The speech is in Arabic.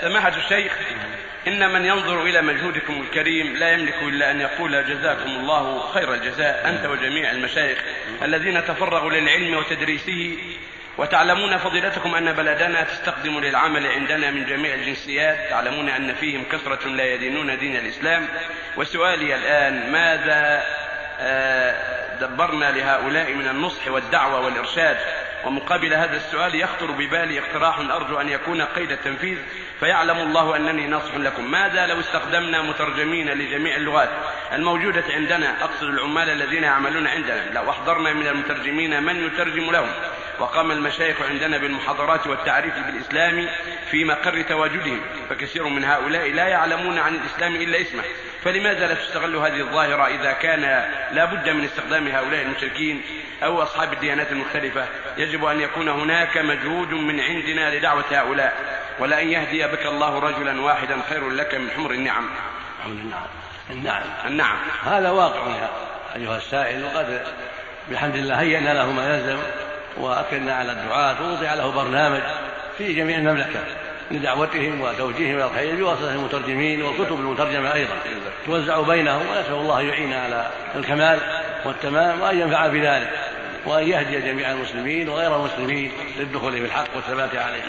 سماحة الشيخ إن من ينظر إلى مجهودكم الكريم لا يملك إلا أن يقول جزاكم الله خير الجزاء أنت وجميع المشايخ الذين تفرغوا للعلم وتدريسه وتعلمون فضيلتكم أن بلدنا تستقدم للعمل عندنا من جميع الجنسيات تعلمون أن فيهم كثرة لا يدينون دين الإسلام. وسؤالي الآن ماذا آه، دبرنا لهؤلاء من النصح والدعوة والإرشاد؟ ومقابل هذا السؤال يخطر ببالي اقتراح أرجو أن يكون قيد التنفيذ فيعلم الله أنني ناصح لكم. ماذا لو استخدمنا مترجمين لجميع اللغات؟ الموجودة عندنا أقصد العمال الذين يعملون عندنا. لو أحضرنا من المترجمين من يترجم لهم. وقام المشايخ عندنا بالمحاضرات والتعريف بالإسلام في مقر تواجدهم. فكثير من هؤلاء لا يعلمون عن الإسلام إلا اسمه. فلماذا لا تستغل هذه الظاهرة إذا كان لا بد من استخدام هؤلاء المشركين أو أصحاب الديانات المختلفة؟ يجب أن يكون هناك مجهود من عندنا لدعوة هؤلاء ولأن يهدي بك الله رجلا واحدا خير لك من حمر النعم. النعم. النعم. النعم. هذا واقع يا أيها السائل وقد بحمد الله هيئنا له ما يلزم وأكدنا على الدعاة ووضع له برنامج في جميع المملكة. لدعوتهم وتوجيههم إلى الخير بواسطة المترجمين والكتب المترجمة أيضا. توزع بينهم ونسأل الله يعين على الكمال والتمام وأن ينفع بذلك وأن يهدي جميع المسلمين وغير المسلمين للدخول في الحق والثبات عليه.